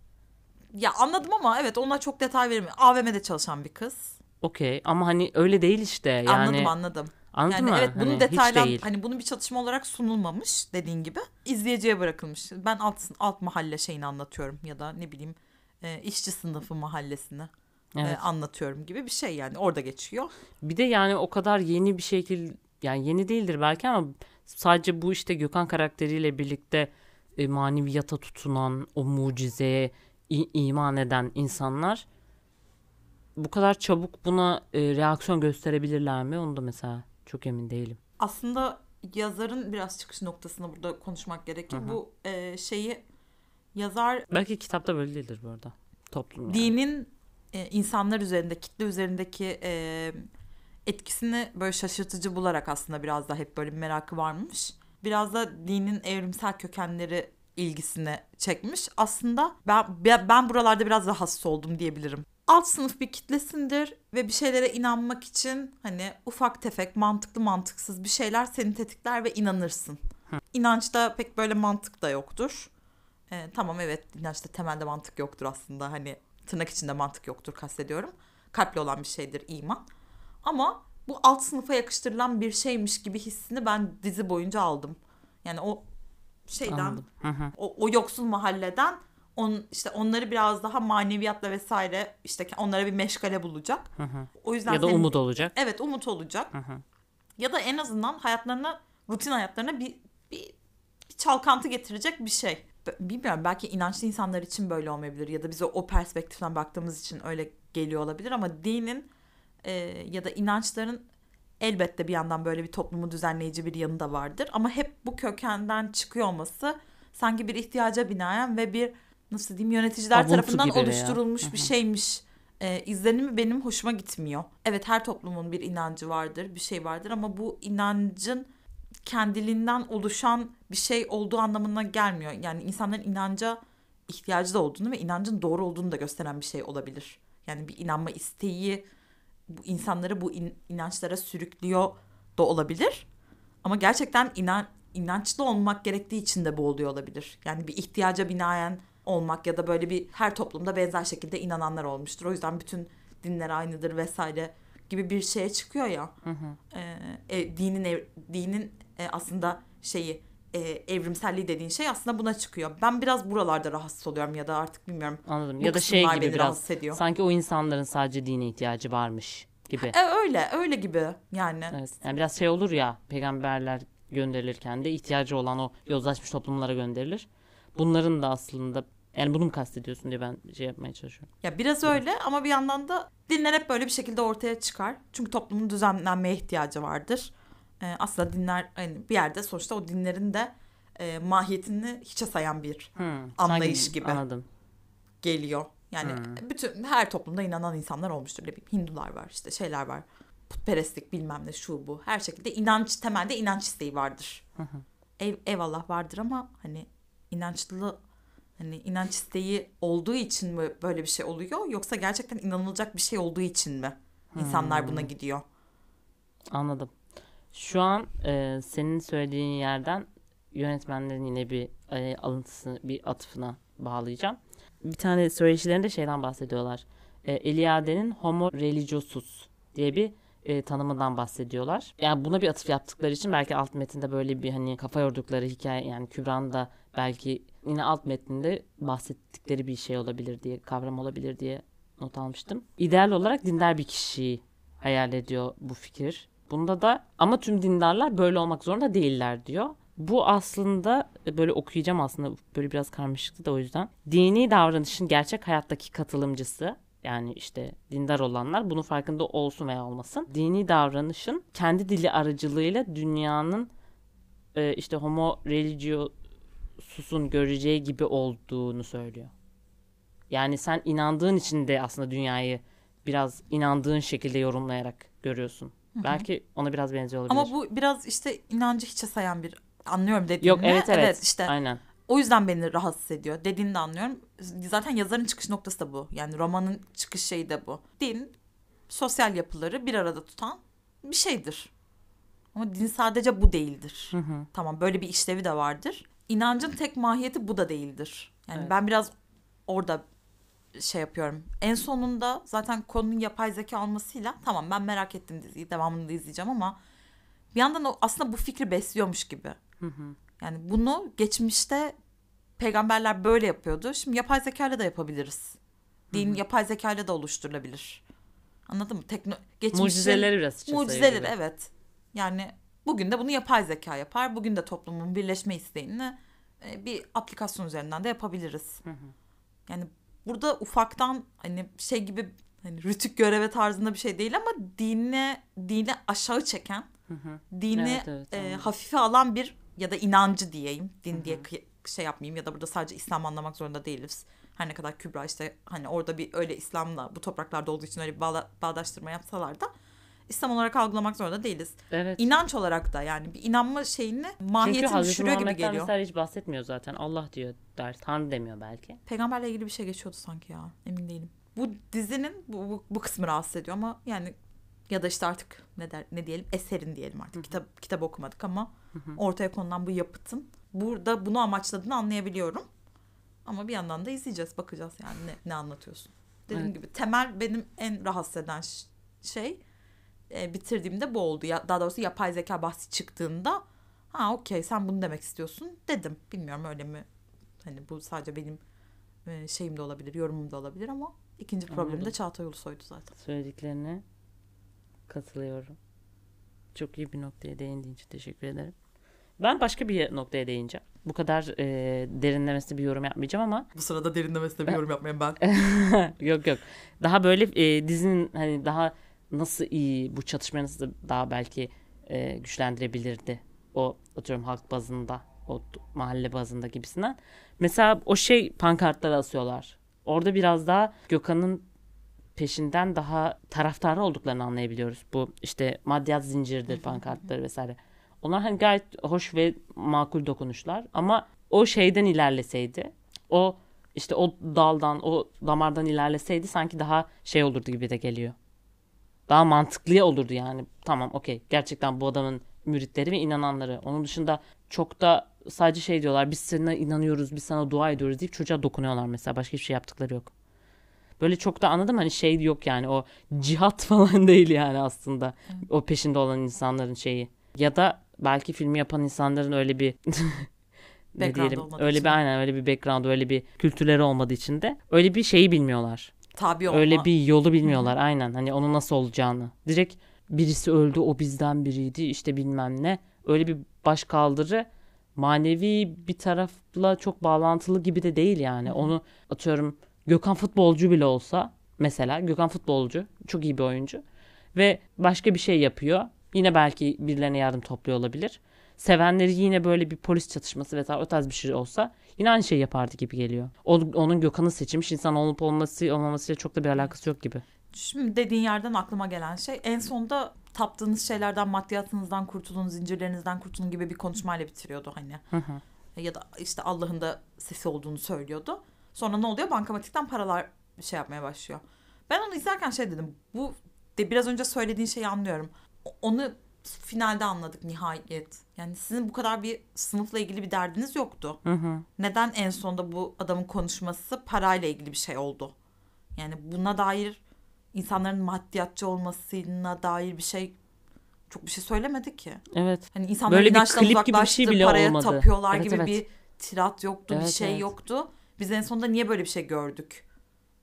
ya anladım ama evet ona çok detay vermiyor. AVM'de çalışan bir kız. Okey ama hani öyle değil işte. Yani Anladım anladım. Anladın Yani mı? evet bunun Hani detaylan hani bunun bir çatışma olarak sunulmamış dediğin gibi izleyiciye bırakılmış. Ben alt alt mahalle şeyini anlatıyorum ya da ne bileyim e, işçi sınıfı mahallesini e, Evet. anlatıyorum gibi bir şey yani orada geçiyor. Bir de yani o kadar yeni bir şekil yani yeni değildir belki ama sadece bu işte Gökhan karakteriyle birlikte e, maneviyata tutunan, o mucizeye iman eden insanlar bu kadar çabuk buna e, reaksiyon gösterebilirler mi? Onu da mesela çok emin değilim. Aslında yazarın biraz çıkış noktasını burada konuşmak gerekir. Bu e, şeyi yazar Belki kitapta böyle değildir bu arada. Toplum yani. dinin e, insanlar üzerinde, kitle üzerindeki e, etkisini böyle şaşırtıcı bularak aslında biraz da hep böyle bir merakı varmış. Biraz da dinin evrimsel kökenleri ilgisini çekmiş. Aslında ben ben buralarda biraz rahatsız oldum diyebilirim. Alt sınıf bir kitlesindir ve bir şeylere inanmak için hani ufak tefek mantıklı mantıksız bir şeyler seni tetikler ve inanırsın. İnançta pek böyle mantık da yoktur. Ee, tamam evet inançta temelde mantık yoktur aslında hani tırnak içinde mantık yoktur kastediyorum. Kalple olan bir şeydir iman. Ama bu alt sınıfa yakıştırılan bir şeymiş gibi hissini ben dizi boyunca aldım. Yani o şeyden o, o yoksul mahalleden on, işte onları biraz daha maneviyatla vesaire işte onlara bir meşgale bulacak. Hı hı. O yüzden Ya da senin- umut olacak. Evet umut olacak. Hı hı. Ya da en azından hayatlarına rutin hayatlarına bir, bir, bir çalkantı getirecek bir şey. Bilmiyorum belki inançlı insanlar için böyle olmayabilir ya da bize o perspektiften baktığımız için öyle geliyor olabilir ama dinin e, ya da inançların elbette bir yandan böyle bir toplumu düzenleyici bir yanı da vardır. Ama hep bu kökenden çıkıyor olması sanki bir ihtiyaca binaen ve bir nasıl diyeyim yöneticiler Avuntu tarafından oluşturulmuş bir şeymiş e, izlenimi benim hoşuma gitmiyor. Evet her toplumun bir inancı vardır, bir şey vardır ama bu inancın kendiliğinden oluşan bir şey olduğu anlamına gelmiyor. Yani insanların inanca ihtiyacı da olduğunu ve inancın doğru olduğunu da gösteren bir şey olabilir. Yani bir inanma isteği bu insanları bu in- inançlara sürüklüyor da olabilir. Ama gerçekten inan inançlı olmak gerektiği için de bu oluyor olabilir. Yani bir ihtiyaca binaen olmak ya da böyle bir her toplumda benzer şekilde inananlar olmuştur. O yüzden bütün dinler aynıdır vesaire gibi bir şeye çıkıyor ya. Ee, e, dinin ev- dinin e, aslında şeyi e, evrimselliği dediğin şey aslında buna çıkıyor. Ben biraz buralarda rahatsız oluyorum ya da artık bilmiyorum. Anladım. Ya da şey gibi biraz rahatsız ediyor. sanki o insanların sadece dine ihtiyacı varmış gibi. E, öyle öyle gibi yani. Evet. Yani biraz şey olur ya peygamberler gönderilirken de ihtiyacı olan o yozlaşmış toplumlara gönderilir. Bunların da aslında yani bunu mu kastediyorsun diye ben şey yapmaya çalışıyorum. Ya biraz öyle ama bir yandan da dinler hep böyle bir şekilde ortaya çıkar. Çünkü toplumun düzenlenmeye ihtiyacı vardır. Ee, aslında dinler hani bir yerde sonuçta o dinlerin de e, mahiyetini hiçe sayan bir Hmm, Anlayış sanki- gibi. Anladım. geliyor. Yani bütün her toplumda inanan insanlar olmuştur. Ne bileyim Hindular var işte şeyler var. Putperestlik bilmem ne şu bu. Her şekilde inanç temelde inanç isteği vardır. Ev, eyvallah vardır ama hani inançlı hani inanç isteği olduğu için mi böyle bir şey oluyor yoksa gerçekten inanılacak bir şey olduğu için mi insanlar buna gidiyor? Anladım. Şu an e, senin söylediğin yerden yönetmenlerin yine bir e, alıntısını, bir atıfına bağlayacağım. Bir tane söyleşilerinde şeyden bahsediyorlar. e, Eliade'nin Homo religiosus diye bir e, tanımından bahsediyorlar. Yani buna bir atıf yaptıkları için belki alt metinde böyle bir hani kafa yordukları hikaye yani Kübra'nın da belki yine alt metninde bahsettikleri bir şey olabilir diye kavram olabilir diye not almıştım. İdeal olarak dindar bir kişiyi hayal ediyor bu fikir. Bunda da ama tüm dindarlar böyle olmak zorunda değiller diyor. Bu aslında böyle okuyacağım aslında böyle biraz karmaşıktı da o yüzden. Dini davranışın gerçek hayattaki katılımcısı yani işte dindar olanlar bunun farkında olsun veya olmasın. Dini davranışın kendi dili aracılığıyla dünyanın e, işte homo religiosus'un göreceği gibi olduğunu söylüyor. Yani sen inandığın için de aslında dünyayı biraz inandığın şekilde yorumlayarak görüyorsun. Hı-hı. Belki ona biraz benziyor olabilir. Ama bu biraz işte inancı hiçe sayan bir anlıyorum dediğini. Yok evet evet, evet işte. Aynen. O yüzden beni rahatsız ediyor. Dediğini de anlıyorum. Zaten yazarın çıkış noktası da bu. Yani romanın çıkış şeyi de bu. Din sosyal yapıları bir arada tutan bir şeydir. Ama din sadece bu değildir. Hı hı. Tamam böyle bir işlevi de vardır. İnancın tek mahiyeti bu da değildir. Yani evet. ben biraz orada şey yapıyorum. En sonunda zaten konunun yapay zeka olmasıyla tamam ben merak ettim diziyi devamını da izleyeceğim ama bir yandan o aslında bu fikri besliyormuş gibi. Hı hı. Yani bunu geçmişte peygamberler böyle yapıyordu. Şimdi yapay zekayla da yapabiliriz. Din Hı-hı. yapay zekayla da oluşturulabilir. Anladın mı? Tekno geçmişin mucizeleri biraz mucizeleri gibi. evet. Yani bugün de bunu yapay zeka yapar. Bugün de toplumun birleşme isteğini e, bir aplikasyon üzerinden de yapabiliriz. Hı hı. Yani burada ufaktan hani şey gibi hani rütük göreve tarzında bir şey değil ama dine dine aşağı çeken, hı hı. dini evet, evet, e, hafife alan bir ya da inancı diyeyim. Din diye şey yapmayayım ya da burada sadece İslam anlamak zorunda değiliz. Her ne kadar Kübra işte hani orada bir öyle İslam'la bu topraklarda olduğu için öyle bir bağdaştırma yapsalar da İslam olarak algılamak zorunda değiliz. Evet. İnanç olarak da yani bir inanma şeyini mahiyetini Çünkü düşürüyor gibi geliyor. Çünkü hiç bahsetmiyor zaten. Allah diyor der. Tanrı demiyor belki. Peygamberle ilgili bir şey geçiyordu sanki ya. Emin değilim. Bu dizinin bu, bu, bu kısmı rahatsız ediyor ama yani ya da işte artık ne der ne diyelim eserin diyelim artık. Kitap kitap okumadık ama ortaya konulan bu yapıtın burada bunu amaçladığını anlayabiliyorum. Ama bir yandan da izleyeceğiz, bakacağız yani ne, ne anlatıyorsun. Dediğim evet. gibi temel benim en rahatsız eden şey e, bitirdiğimde bu oldu. Ya, daha doğrusu yapay zeka bahsi çıktığında ha okey sen bunu demek istiyorsun dedim. Bilmiyorum öyle mi? Hani bu sadece benim e, şeyim de olabilir, yorumum da olabilir ama ikinci problem de Çağatay Ulusoy'du zaten. Söylediklerine katılıyorum. Çok iyi bir noktaya değindiğin için teşekkür ederim. Ben başka bir noktaya değineceğim. Bu kadar e, derinlemesine bir yorum yapmayacağım ama. Bu sırada derinlemesine bir <laughs> yorum yapmayayım ben. <laughs> yok yok. Daha böyle e, dizinin hani daha nasıl iyi bu çatışmayı nasıl daha belki e, güçlendirebilirdi. O atıyorum halk bazında, o mahalle bazında gibisinden. Mesela o şey pankartları asıyorlar. Orada biraz daha Gökhan'ın peşinden daha taraftarı olduklarını anlayabiliyoruz. Bu işte maddiyat zinciridir pankartları vesaire. Onlar hani gayet hoş ve makul dokunuşlar ama o şeyden ilerleseydi o işte o daldan o damardan ilerleseydi sanki daha şey olurdu gibi de geliyor. Daha mantıklı olurdu yani. Tamam okey gerçekten bu adamın müritleri ve inananları. Onun dışında çok da sadece şey diyorlar biz sana inanıyoruz biz sana dua ediyoruz deyip çocuğa dokunuyorlar mesela başka hiçbir şey yaptıkları yok. Böyle çok da anladım hani şey yok yani o cihat <laughs> falan değil yani aslında. Evet. O peşinde olan insanların şeyi. Ya da belki filmi yapan insanların öyle bir <laughs> ne diyelim öyle için. bir aynen öyle bir background öyle bir kültürleri olmadığı için de öyle bir şeyi bilmiyorlar. Tabi olma. Öyle bir yolu bilmiyorlar aynen hani onun nasıl olacağını. Direkt birisi öldü o bizden biriydi işte bilmem ne. Öyle bir baş kaldırı manevi bir tarafla çok bağlantılı gibi de değil yani. Onu atıyorum Gökhan futbolcu bile olsa mesela Gökhan futbolcu çok iyi bir oyuncu ve başka bir şey yapıyor Yine belki birilerine yardım topluyor olabilir. Sevenleri yine böyle bir polis çatışması vesaire o tarz bir şey olsa yine aynı şey yapardı gibi geliyor. O, onun Gökhan'ı seçilmiş insan olup olması olmamasıyla çok da bir alakası yok gibi. Şimdi dediğin yerden aklıma gelen şey en sonda taptığınız şeylerden maddiyatınızdan kurtulun, zincirlerinizden kurtulun gibi bir konuşmayla bitiriyordu hani. Hı hı. Ya da işte Allah'ın da sesi olduğunu söylüyordu. Sonra ne oluyor? Bankamatikten paralar şey yapmaya başlıyor. Ben onu izlerken şey dedim. Bu de biraz önce söylediğin şeyi anlıyorum onu finalde anladık nihayet. Yani sizin bu kadar bir sınıfla ilgili bir derdiniz yoktu. Hı hı. Neden en sonunda bu adamın konuşması parayla ilgili bir şey oldu? Yani buna dair insanların maddiyatçı olmasına dair bir şey çok bir şey söylemedi ki. Evet. Hani insanlar Böyle bir klip gibi bir şey bile paraya olmadı. tapıyorlar Evet, gibi evet. bir tirat yoktu, bir Evet, şey evet. yoktu. Biz en sonunda niye böyle bir şey gördük?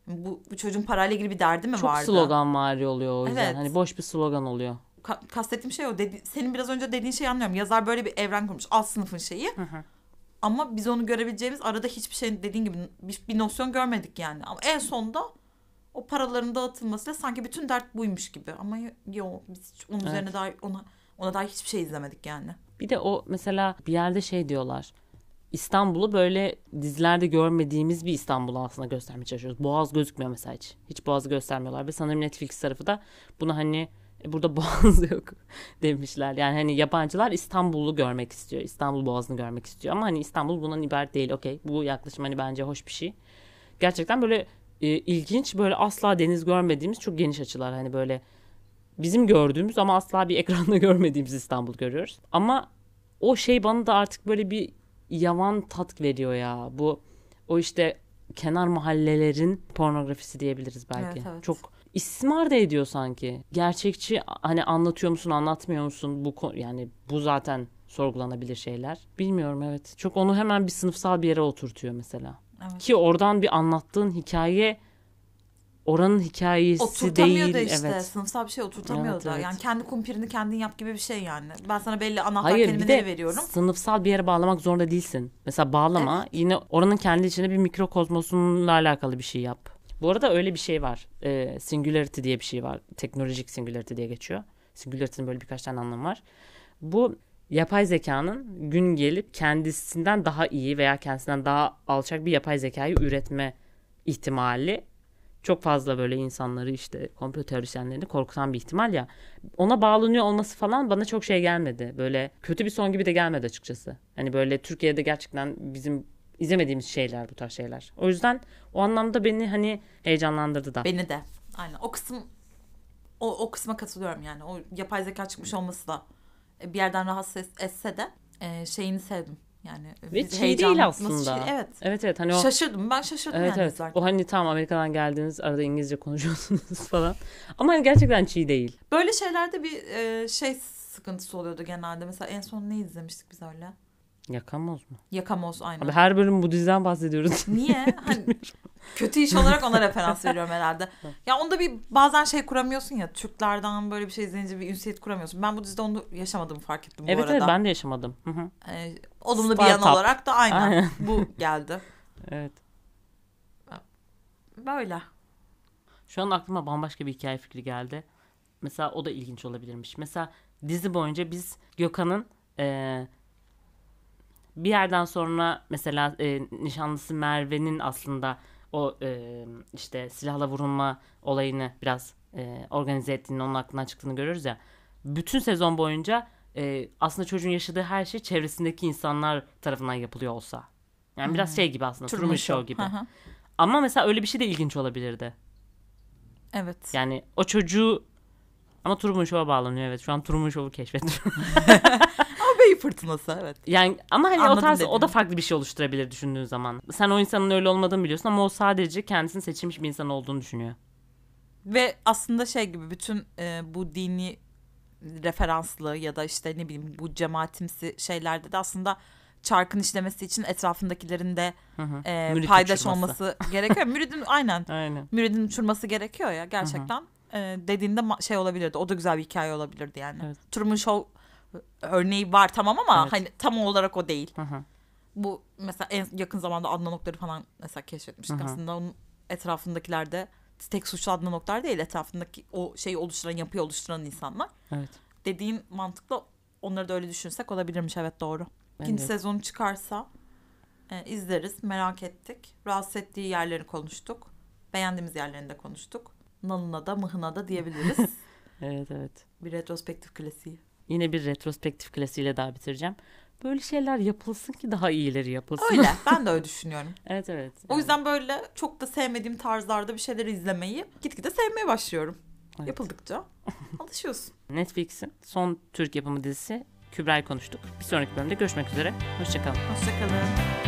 Bu, bu çocuğun parayla ilgili bir derdi mi Çok vardı? slogan vari oluyor o yüzden. Evet. Hani boş bir slogan oluyor. Ka- kastettiğim şey o. Dedi, senin biraz önce dediğin şeyi anlıyorum. Yazar böyle bir evren kurmuş. Alt sınıfın şeyi. hı. Ama biz onu görebileceğimiz arada hiçbir şey dediğin gibi bir, bir nosyon görmedik yani. Ama en sonunda o paraların dağıtılmasıyla sanki bütün dert buymuş gibi. Ama yok biz hiç onun Evet. üzerine dair ona ona dair hiçbir şey izlemedik yani. Bir de o mesela bir yerde şey diyorlar. İstanbul'u böyle dizilerde görmediğimiz bir İstanbul'u aslında göstermeye çalışıyoruz. Boğaz gözükmüyor mesela hiç. Hiç Boğaz'ı göstermiyorlar ve sanırım Netflix tarafı da bunu hani "E, burada <laughs> Boğaz yok demişler. Yani hani yabancılar İstanbul'u görmek istiyor. İstanbul Boğazı'nı görmek istiyor. Ama hani İstanbul bundan ibaret değil. Okey. Bu yaklaşım hani bence hoş bir şey. Gerçekten böyle e, ilginç böyle asla deniz görmediğimiz çok geniş açılar. Hani böyle bizim gördüğümüz ama asla bir <laughs> ekranda görmediğimiz İstanbul görüyoruz. Ama o şey bana da artık böyle bir yavan tat veriyor ya. Bu o işte kenar mahallelerin pornografisi diyebiliriz belki. Evet, evet. Çok istismar da ediyor sanki. Gerçekçi hani anlatıyor musun, anlatmıyor musun? Bu yani bu zaten sorgulanabilir şeyler. Bilmiyorum evet. Çok onu hemen bir sınıfsal bir yere oturtuyor mesela. Evet. Ki oradan bir anlattığın hikaye oranın hikayesi Oturtamıyor değil. da işte. Evet. Sınıfsal bir şey oturtamıyor Evet, da. evet. Yani kendi kumpirini kendin yap gibi bir şey yani. Ben sana belli anahtar Hayır bir kelimeleri de veriyorum. sınıfsal bir yere bağlamak zorunda değilsin. Mesela bağlama yine oranın kendi içinde bir mikrokozmosunla alakalı bir şey yap. Bu arada öyle bir şey var. Ee, singularity diye bir şey var. Teknolojik singularity diye geçiyor. Singularity'nin böyle birkaç tane anlamı var. Bu yapay zekanın gün gelip kendisinden daha iyi veya kendisinden daha alçak bir yapay zekayı üretme ihtimali çok fazla böyle insanları işte komplo teorisyenlerini korkutan bir ihtimal ya. Ona bağlanıyor olması falan bana çok şey gelmedi. Böyle kötü bir son gibi de gelmedi açıkçası. Hani böyle Türkiye'de gerçekten bizim izlemediğimiz şeyler bu tarz şeyler. O yüzden o anlamda beni hani heyecanlandırdı da. Beni de. Aynen. O kısım o, o kısma katılıyorum yani. O yapay zeka çıkmış olması da e, bir yerden rahatsız et- etse de e, şeyini sevdim. Yani Ve çiğ heyecanlı değil aslında. çiğ- Evet. Evet evet hani o Şaşırdım. Ben şaşırdım Evet yani evet. O hani tamam Amerika'dan geldiniz arada İngilizce <laughs> konuşuyorsunuz falan. Ama hani gerçekten çiğ değil. Böyle şeylerde bir e, şey sıkıntısı oluyordu genelde. Mesela en son ne izlemiştik biz öyle? Yakamoz mu? Yakamoz aynen. Abi her bölüm bu diziden bahsediyoruz. <laughs> Niye? <laughs> Hani kötü iş olarak ona <laughs> referans veriyorum herhalde. Ya onda bir bazen şey kuramıyorsun ya. Türklerden böyle bir şey izleyince bir ünsiyet kuramıyorsun. Ben bu dizide onu yaşamadığımı fark ettim bu evet arada. evet ben de yaşamadım. Hı hı. Ee, olumlu bir yan olarak da aynen, Aynen. bu geldi. Evet. Böyle. Şu an aklıma bambaşka bir hikaye fikri geldi. Mesela o da ilginç olabilirmiş. Mesela dizi boyunca biz Gökhan'ın eee, bir yerden sonra mesela eee, nişanlısı Merve'nin aslında o eee, işte silahla vurulma olayını biraz eee, organize ettiğini, onun aklından çıktığını görüyoruz ya. Bütün sezon boyunca eee, aslında çocuğun yaşadığı her şey çevresindeki insanlar tarafından yapılıyor olsa. Yani biraz şey gibi aslında. Truman Show gibi. Hı hı. Ama mesela öyle bir şey de ilginç olabilirdi. Evet. Yani o çocuğu ama Truman Show'a bağlanıyor evet. Şu an Truman Show'u keşfediyorum. <laughs> Ama beyin fırtınası evet. yani ama hani o Anladım tarz o da farklı bir şey oluşturabilir düşündüğün zaman. Sen o insanın öyle olmadığını biliyorsun ama o sadece kendisini seçilmiş bir insan olduğunu düşünüyor. Ve aslında şey gibi bütün e, bu dini referanslı ya da işte ne bileyim bu cemaatimsi şeylerde de aslında çarkın işlemesi için etrafındakilerin de Hı hı. e, Mürit paydaş uçurması. olması gerekiyor. Müridin <laughs> aynen. Aynen. Müridin uçurması gerekiyor ya gerçekten. E, dediğinde şey olabilirdi. O da güzel bir hikaye olabilirdi yani. Evet. Truman Show örneği var tamam ama Evet. hani tam olarak o değil. Hı hı. Bu mesela en yakın zamanda Adnan Oktar'ı falan mesela keşfetmiştik. Hı hı. Aslında onun etrafındakiler de tek suçlu Adnan Oktar değil. Etrafındaki o şeyi oluşturan, yapıyı oluşturan insanlar. Evet. Dediğin mantıkla onları da öyle düşünsek olabilirmiş. Evet doğru. Ben İkinci de- sezonu çıkarsa e, izleriz. Merak ettik. Rahatsız ettiği yerleri konuştuk. Beğendiğimiz yerlerini de konuştuk. Nalına da mıhına da diyebiliriz. <laughs> Evet evet. bir retrospektif klasiği. Yine bir retrospektif klasiğiyle daha bitireceğim. Böyle şeyler yapılsın ki daha iyileri yapılsın. Öyle. <laughs> ben de öyle düşünüyorum. evet evet. O yüzden böyle çok da sevmediğim tarzlarda bir şeyler izlemeyi gitgide sevmeye başlıyorum. Evet. Yapıldıkça <laughs> alışıyorsun. Netflix'in son Türk yapımı dizisi Kübra'yı konuştuk. Bir sonraki bölümde görüşmek üzere. Hoşçakalın. Hoşçakalın.